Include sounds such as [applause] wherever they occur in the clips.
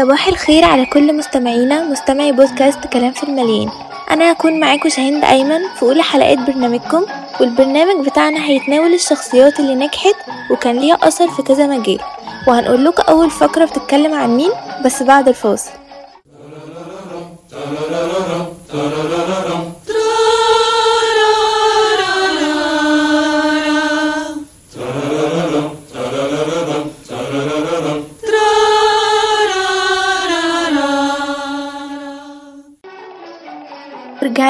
صباح الخير على كل مستمعينا مستمعي بودكاست كلام في المليان أنا هكون معاكم شاهين أيمن في أولى حلقات برنامجكم والبرنامج بتاعنا هيتناول الشخصيات اللي نجحت وكان ليها أثر في كذا مجال. وهنقول لكم أول فقرة بتتكلم عن مين بس بعد الفاصل.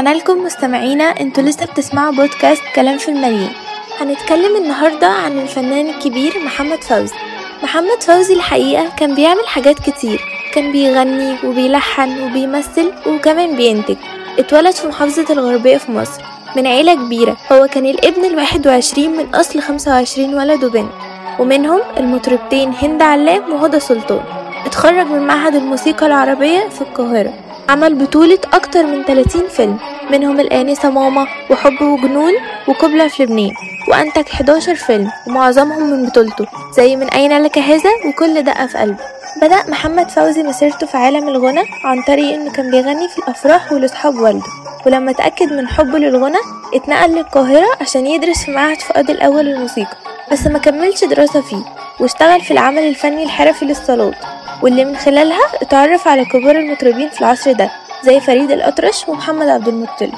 رجعنا لكم مستمعينا أنتوا لسه بتسمعوا بودكاست كلام في المليان هنتكلم النهاردة عن الفنان الكبير محمد فوزي. محمد فوزي الحقيقة كان بيعمل حاجات كتير. كان بيغني وبيلحن وبيمثل وكمان بينتج. اتولد في محافظة الغربية في مصر. من عيلة كبيرة. هو كان الابن الواحد وعشرين من أصل خمسة وعشرين ولد وبنت. ومنهم المطربتين هند علام وهدى سلطان. اتخرج من معهد الموسيقى العربية في القاهرة. عمل بطولة أكتر من 30 فيلم منهم الآنسة ماما وحب وجنون وقبلة في لبنان وأنتج 11 فيلم ومعظمهم من بطولته. زي من أين لك هذا؟ وكل دقة في قلبي. بدأ محمد فوزي مسيرته في عالم الغنى عن طريق إنه كان بيغني في الأفراح ولأصحاب والده. ولما اتأكد من حبه للغنى اتنقل للقاهرة عشان يدرس في معهد فؤاد الأول للموسيقى. بس ما كملش دراسة فيه واشتغل في العمل الفني الحرفي للصالات واللي من خلالها اتعرف على كبار المطربين في العصر ده زي فريد الأطرش ومحمد عبد المطلب.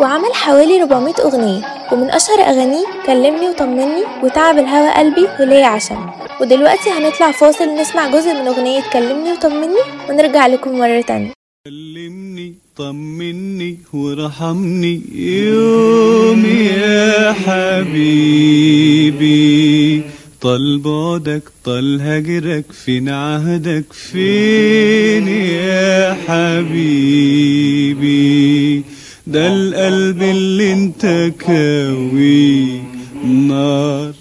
وعمل حوالي 400 أغنية ومن أشهر أغانيه كلمني وطمني وتعب الهوى قلبي وليه عشم ودلوقتي هنطلع فاصل نسمع جزء من أغنية كلمني وطمني ونرجع لكم مرة تانية. كلمني طمني وارحمني يوم يا حبيبي. طال بعدك طال هجرك فين عهدك فين يا حبيبي؟ ده القلب اللي انت كاوي نار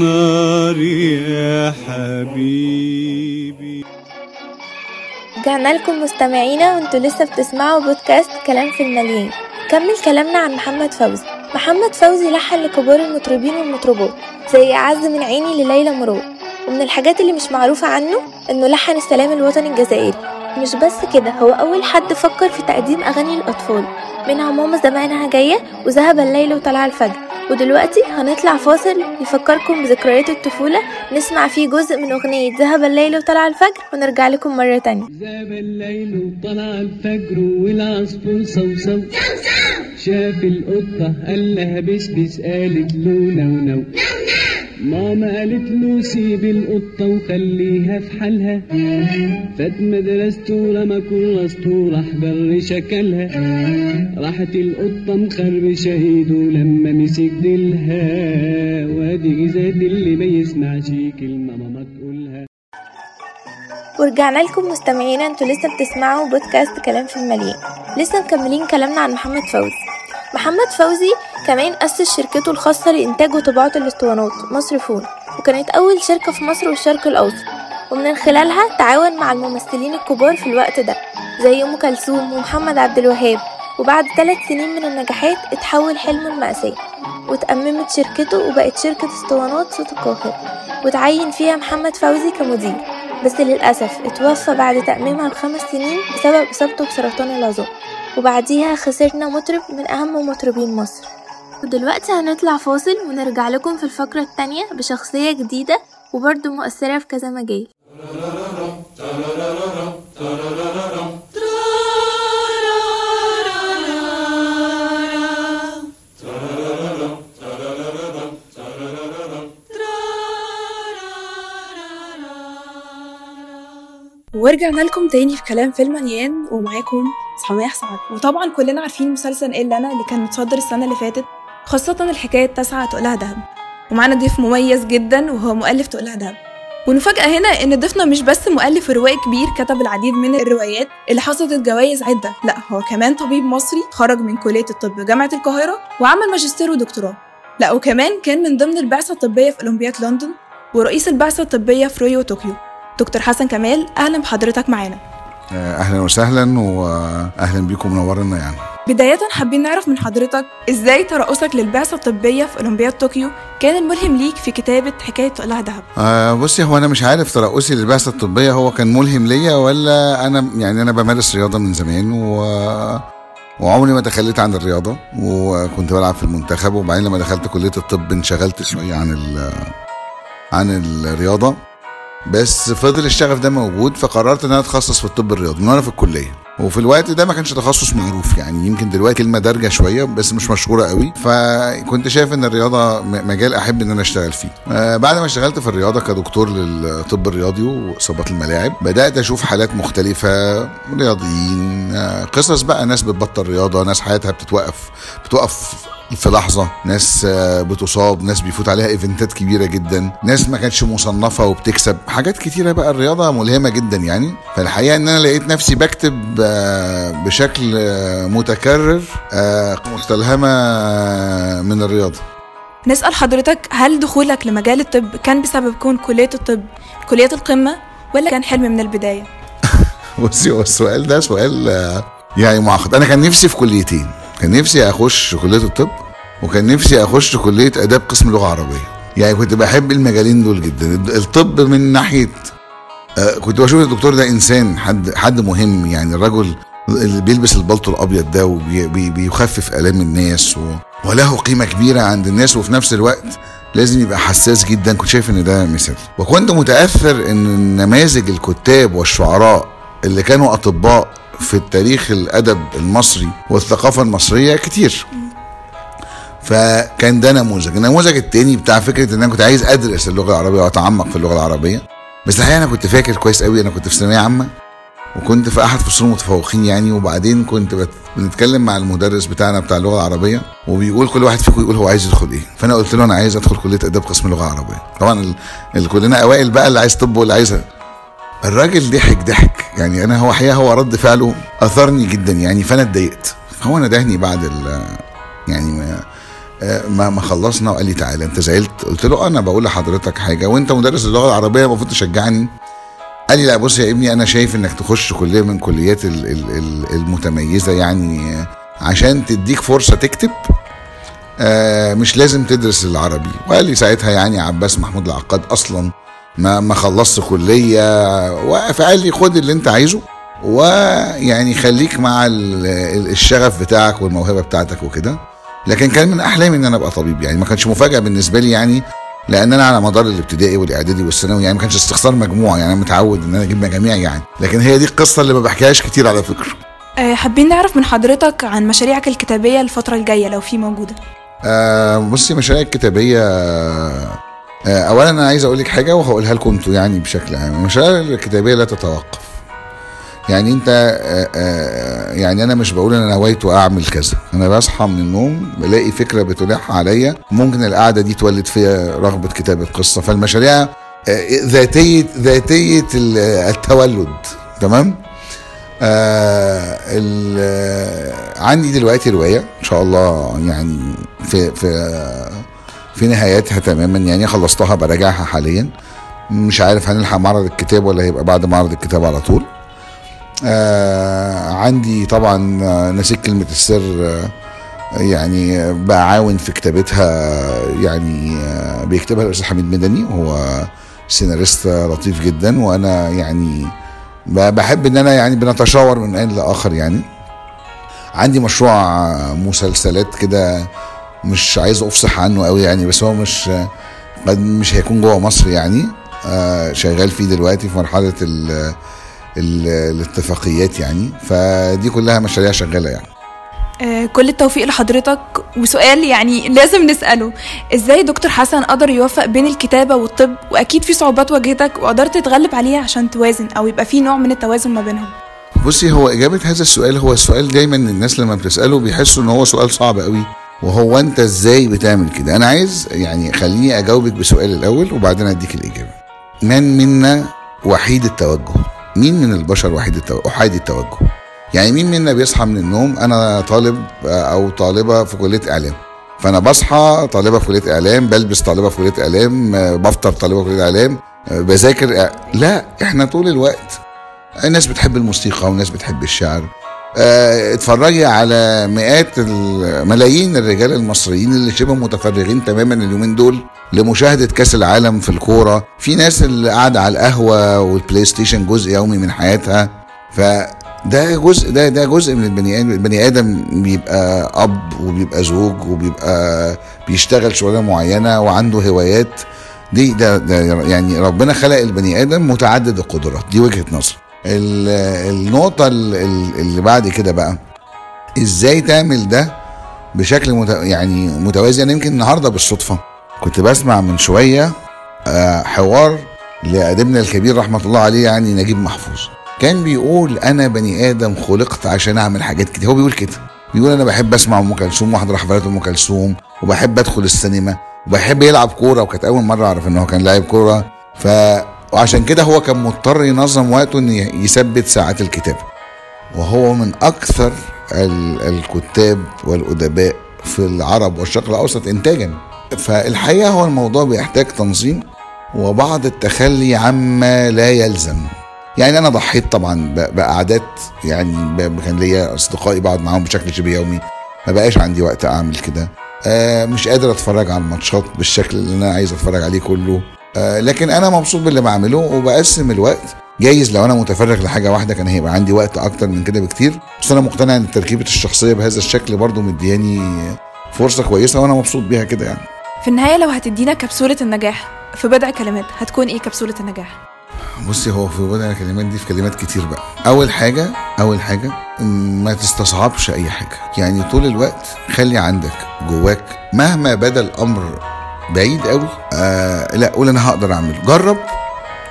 نار يا حبيبي. رجعنا لكم مستمعينا وانتوا لسه بتسمعوا بودكاست كلام في المليان كمل كلامنا عن محمد فوزي. محمد فوزي لحن لكبار المطربين والمطربات زي أعز من عيني لليلى مراد ومن الحاجات اللي مش معروفة عنه إنه لحن السلام الوطني الجزائري. مش بس كده هو أول حد فكر في تقديم أغاني للأطفال منها ماما زمانها جاية وذهب الليل وطلع الفجر. ودلوقتي هنطلع فاصل يفكركم بذكريات الطفولة نسمع فيه جزء من أغنية ذهب الليل وطلع الفجر ونرجع لكم مرة تانية. ذهب الليل وطلع الفجر والعصفور صوصو. شاف القطة قال لها بسبس قالت له no no ماما قالت له سيب القطة وخليها في حالها. فات مدرسته رمى كراسته راح بر شكلها راحت القطة مخربشة ايده لما مسك ديلها. وادي زاد اللي ما يسمعش كلمة ماما تقولها. ورجعنا لكم مستمعينا أنتوا لسه بتسمعوا بودكاست كلام في المليان لسه مكملين كلامنا عن محمد فوزي محمد فوزي كمان أسس شركته الخاصة لإنتاج وطباعة الاسطوانات مصر فون وكانت أول شركة في مصر والشرق الأوسط. ومن خلالها تعاون مع الممثلين الكبار في الوقت ده زي أم كلثوم ومحمد عبد الوهاب. وبعد ثلاث سنين من النجاحات اتحول حلمه المأساة وتأممت شركته وبقت شركة اسطوانات صوت القاهرة. وتعين فيها محمد فوزي كمدير. بس للأسف اتوفى بعد تأميمها بخمس سنين بسبب إصابته بسرطان العظام. وبعديها خسرنا مطرب من أهم مطربين مصر. ودلوقتي هنطلع فاصل ونرجع لكم في الفقرة التانية بشخصية جديدة وبرضه مؤثرة في كذا مجال. ورجعنا لكم تاني في كلام في المليان ومعاكم سماح سعد. وطبعا كلنا عارفين مسلسل إيه أنا اللي كان متصدر السنة اللي فاتت. خاصة الحكاية التاسعة تقولها دهب. ومعانا ضيف مميز جدا وهو مؤلف تقولها دهب. والمفاجأة هنا إن ضيفنا مش بس مؤلف روائي كبير كتب العديد من الروايات اللي حصدت جوائز عدة. لا هو كمان طبيب مصري خرج من كلية الطب جامعة القاهرة وعمل ماجستير ودكتوراه. لا وكمان كان من ضمن البعثة الطبية في أولمبياد لندن ورئيس البعثة الطبية في ريو وطوكيو. دكتور حسن كمال أهلا بحضرتك معانا. آه، أهلا وسهلا واهلا بيكم منورنا يعني. بداية حابين نعرف من حضرتك إزاي ترأسك للبعثة الطبية في أولمبياد طوكيو كان الملهم ليك في كتابة حكاية تقلها دهب؟ آه بصي هو أنا مش عارف ترأسي للبعثة الطبية هو كان ملهم ليا ولا أنا يعني أنا بمارس رياضة من زمان و وعمري ما تخليت عن الرياضة وكنت بلعب في المنتخب وبعدين لما دخلت كلية الطب انشغلت شوية عن ال عن الرياضة. بس فضل الشغف ده موجود فقررت إن أنا أتخصص في الطب الرياضي من وأنا في الكلية. وفي الوقت ده ما كانش تخصص معروف يعني يمكن دلوقتي كلمة دارجة شوية بس مش مشهورة قوي. فكنت شايف إن الرياضة مجال أحب إن أنا أشتغل فيه. آه بعد ما اشتغلت في الرياضة كدكتور للطب الرياضي وإصابات الملاعب بدأت أشوف حالات مختلفة رياضيين آه قصص بقى ناس بتبطل رياضة ناس حياتها بتتوقف بتوقف في لحظة ناس آه، بتصاب ناس بيفوت عليها إيفنتات كبيرة جدا ناس ما كانتش مصنفة وبتكسب. حاجات كتيرة بقى الرياضة ملهمة جدا يعني. فالحقيقة إن أنا لقيت نفسي بكتب آه، بشكل آه، متكرر مستلهمة من الرياضة. نسأل حضرتك هل دخولك لمجال الطب كان بسبب كون كلية الطب كلية القمة ولا كان حلم من البداية؟ [laughs] بصي هو السؤال ده سؤال يعني معقد. أنا كان نفسي في كليتين. كان نفسي أخش كلية الطب وكان نفسي أخش كلية آداب قسم لغه عربيه يعني كنت بحب المجالين دول جدا. الطب من ناحية آه، كنت بشوف الدكتور ده إنسان حد حد مهم. يعني الرجل اللي بيلبس البلطو الأبيض ده وبيخفف آلام الناس و... وله قيمة كبيرة عند الناس وفي نفس الوقت لازم يبقى حساس جدا. كنت شايف إن ده مثال. وكنت متأثر إن نماذج الكتاب والشعراء اللي كانوا أطباء في التاريخ الأدب المصري والثقافة المصرية كتير فكان ده نموذج النموذج التاني بتاع فكرة إن أنا كنت عايز أدرس اللغة العربية وأتعمق في اللغة العربية بس الحقيقة أنا كنت فاكر كويس قوي أنا كنت في ثانوية عامة وكنت في أحد فصول المتفوقين يعني وبعدين كنت. بنتكلم مع المدرس بتاعنا بتاع اللغة العربية وبيقول كل واحد فيكم يقول هو عايز يدخل إيه فأنا قلت له أنا عايز أدخل كلية أداب قسم لغه عربيه طبعا. كلنا أوائل بقى اللي عايز طب واللي عايز الراجل ضحك ضحك. يعني أنا هو حقيقة هو رد فعله أثرني جدا يعني فأنا اتضايقت. هو ندهني بعد ال يعني ما ما ما خلصنا وقال لي تعالى. أنت زعلت؟ قلت له أنا بقول لحضرتك حاجة. وأنت مدرس اللغة العربية المفروض تشجعني. قال لي لا بص يا ابني أنا شايف إنك تخش كلية من كليات ال- ال- ال- المتميزة يعني عشان تديك فرصة تكتب. آه مش لازم تدرس العربي. وقال لي ساعتها يعني عباس محمود العقاد أصلا ما ما خلصت كلية و- فقال لي خد اللي انت عايزه ويعني خليك مع ال- ال- الشغف بتاعك والموهبة بتاعتك وكده. لكن كان من أحلامي إن أنا أبقى طبيب يعني ما كانش مفاجأة بالنسبة لي يعني لأن أنا على مدار الابتدائي والإعدادي والثانوي يعني ما كانش استخسار مجموع يعني أنا متعود إن أنا أجيب مجاميع يعني. لكن هي دي القصة اللي ما بحكيهاش كتير على فكرة. آه، حابين نعرف من حضرتك عن مشاريعك الكتابية الفترة الجاية لو في موجودة. آه بصي مشاريع الكتابية اولا أنا عايز أقول لك حاجة وهقولها لكم أنتوا يعني بشكل عام. المشاريع الكتابية لا تتوقف. يعني أنت آه آه يعني أنا مش بقول أنا نويت اعمل كذا. أنا بصحى من النوم بلاقي فكرة بتلح عليا. ممكن القعدة دي تولد فيها رغبة كتابة قصة. فالمشاريع آه ذاتية ذاتية ال- التولد. تمام؟ آه آه، عندي دلوقتي رواية إن شاء الله يعني في في في نهايتها تماما يعني خلصتها براجعها حاليا. مش عارف هنلحق معرض الكتاب ولا هيبقى بعد معرض الكتاب على طول. آه عندي طبعا آه، نسيت كلمة السر آه يعني بعاون في كتابتها يعني آه بيكتبها الأستاذ حميد مدني وهو سيناريست لطيف جدا. وأنا يعني بحب إن أنا يعني بنتشاور من آن لآخر يعني. عندي مشروع مسلسلات كده مش عايز أفصح عنه قوي يعني بس هو مش قد مش هيكون جوه مصر يعني. آه شغال فيه دلوقتي في مرحلة ال ال الاتفاقيات يعني. فدي كلها مشاريع شغالة يعني. آه، كل التوفيق لحضرتك. وسؤال يعني لازم نسأله. إزاي دكتور حسن قدر يوفق بين الكتابة والطب؟ وأكيد في صعوبات واجهتك وقدرت تتغلب عليها عشان توازن أو يبقى في نوع من التوازن ما بينهم. بصي هو إجابة هذا السؤال هو السؤال دايما الناس لما بتسأله بيحسوا إن هو سؤال صعب قوي. وهو أنت إزاي بتعمل كده؟ أنا عايز يعني خليني أجاوبك بسؤال الأول وبعدين أديك الإجابة. من منا وحيد التوجه؟ مين من البشر وحيد التوجه أحايد التوجه؟ يعني مين منا بيصحى من النوم؟ أنا طالب آه، أو طالبة في كلية إعلام. فأنا بصحى طالبة في كلية إعلام بلبس طالبة في كلية إعلام آه، بفطر طالبة في كلية إعلام آه، بذاكر لا إحنا طول الوقت الناس بتحب الموسيقى والناس بتحب الشعر اتفرجي على مئات الملايين الرجال المصريين اللي شبه متفرغين تماما اليومين دول لمشاهدة كأس العالم في الكورة. في ناس اللي قاعدة على القهوة وال PlayStation جزء يومي من حياتها. فده جزء ده ده جزء من البني آدم البني آدم بيبقى أب وبيبقى زوج وبيبقى بيشتغل شغلانة معينة وعنده هوايات. دي ده, ده يعني ربنا خلق البني آدم متعدد القدرات. دي وجهة نظر ال- النقطة ال- ال- اللي بعد كده بقى إزاي تعمل ده بشكل مت... يعني متوازي؟ أنا يمكن النهارده بالصدفة كنت بسمع من شوية آه، حوار لأديبنا الكبير رحمة الله عليه يعني نجيب محفوظ. كان بيقول أنا بني آدم خلقت عشان أعمل حاجات كتير. هو بيقول كده. بيقول أنا بحب أسمع أم كلثوم واحضر حفلات أم كلثوم وبحب أدخل السينما وبحب يلعب كورة وكانت أول مرة أعرف إن هو كان لاعب كورة. ف وعشان كده هو كان مضطر ينظم وقته إن يثبت ساعات الكتابه وهو من أكثر ال- الكتاب والأدباء في العرب والشرق الأوسط انتاجا. فالحقيقة هو الموضوع بيحتاج تنظيم وبعض التخلي عما لا يلزم. يعني أنا ضحيت طبعا ب- بقعدات يعني كان ليا أصدقائي بقعد معاهم بشكل شبه يومي. ما بقاش عندي وقت أعمل كده. آه مش قادر أتفرج على الماتشات بالشكل اللي أنا عايز أتفرج عليه كله. لكن أنا مبسوط باللي بعمله وبقسم الوقت. جايز لو أنا متفرغ لحاجة واحدة كان هيبقى عندي وقت أكتر من كده بكتير. بس أنا مقتنع إن تركيبة الشخصية بهذا الشكل برضو مدياني فرصة كويسة وأنا مبسوط بيها كده يعني. في النهاية لو هتدينا كبسولة النجاح في بضع كلمات هتكون إيه كبسولة النجاح؟ بصي هو في بدأ الكلمات دي في كلمات كتير بقى. أول حاجة أول حاجة ما تستصعبش أي حاجة. يعني طول الوقت خلي عندك جواك مهما بدا الأمر بعيد قوي. آه لا قول أنا هقدر أعمله. جرب.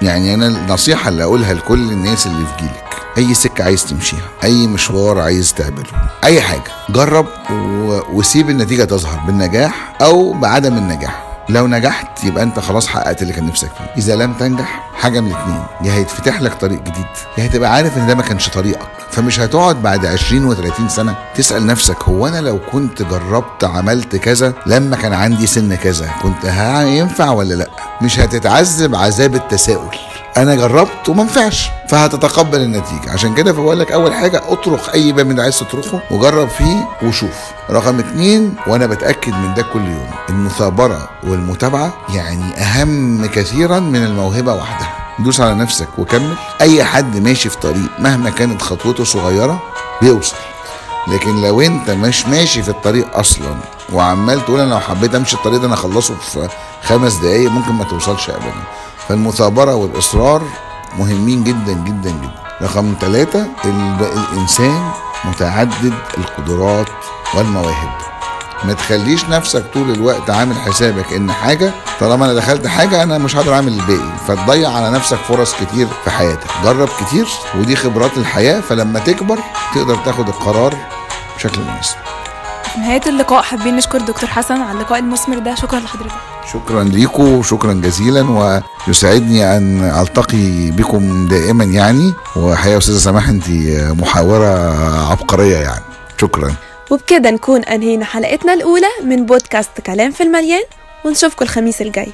يعني أنا النصيحة اللي أقولها لكل الناس اللي في جيلك أي سكة عايز تمشيها أي مشوار عايز تعمله أي حاجة جرب و... وسيب النتيجة تظهر بالنجاح أو بعدم النجاح. لو نجحت يبقى أنت خلاص حققت اللي كان نفسك فيه. إذا لم تنجح حاجة من الاثنين يا هيتفتح لك طريق جديد. يا هتبقى عارف إن ده ما كانش طريقك. فمش هتقعد بعد 20 و30 سنة تسأل نفسك هو أنا لو كنت جربت عملت كذا لما كان عندي سن كذا كنت هينفع ولا لأ؟ مش هتتعذب عذاب التساؤل. أنا جربت وما نفعش فهتتقبل النتيجة. عشان كده فبقول لك أول حاجة اطرق أي باب اللي عايز تطرقه وجرب فيه وشوف. رقم اتنين وأنا بتأكد من ده كل يوم المثابرة والمتابعة يعني أهم كثيرا من الموهبة وحدها. دوس على نفسك وكمل. أي حد ماشي في طريق مهما كانت خطوته صغيرة بيوصل. لكن لو أنت مش ماشي في الطريق أصلا وعمال تقول أنا لو حبيت أمشي الطريق ده أنا أخلصه في خمس دقايق ممكن ما توصلش ابدا. فالمثابره والإصرار مهمين جدا جدا جدا. رقم ثلاثة الإنسان متعدد القدرات والمواهب. ما تخليش نفسك طول الوقت عامل حسابك إن حاجة طالما أنا دخلت حاجة أنا مش هقدر أعمل الباقي. فتضيع على نفسك فرص كتير في حياتك. جرب كتير ودي خبرات الحياة. فلما تكبر تقدر تاخد القرار بشكل مناسب. نهاية اللقاء حابين نشكر دكتور حسن على اللقاء المثمر ده. شكرا لحضرتك. شكرا ليكم شكرا جزيلا ويسعدني أن ألتقي بكم دائما يعني. وحقيقة يا أستاذة سماح أنت محاورة عبقرية يعني. شكرا. وبكده نكون أنهينا حلقتنا الأولى من بودكاست كلام في المليان ونشوفكم الخميس الجاي.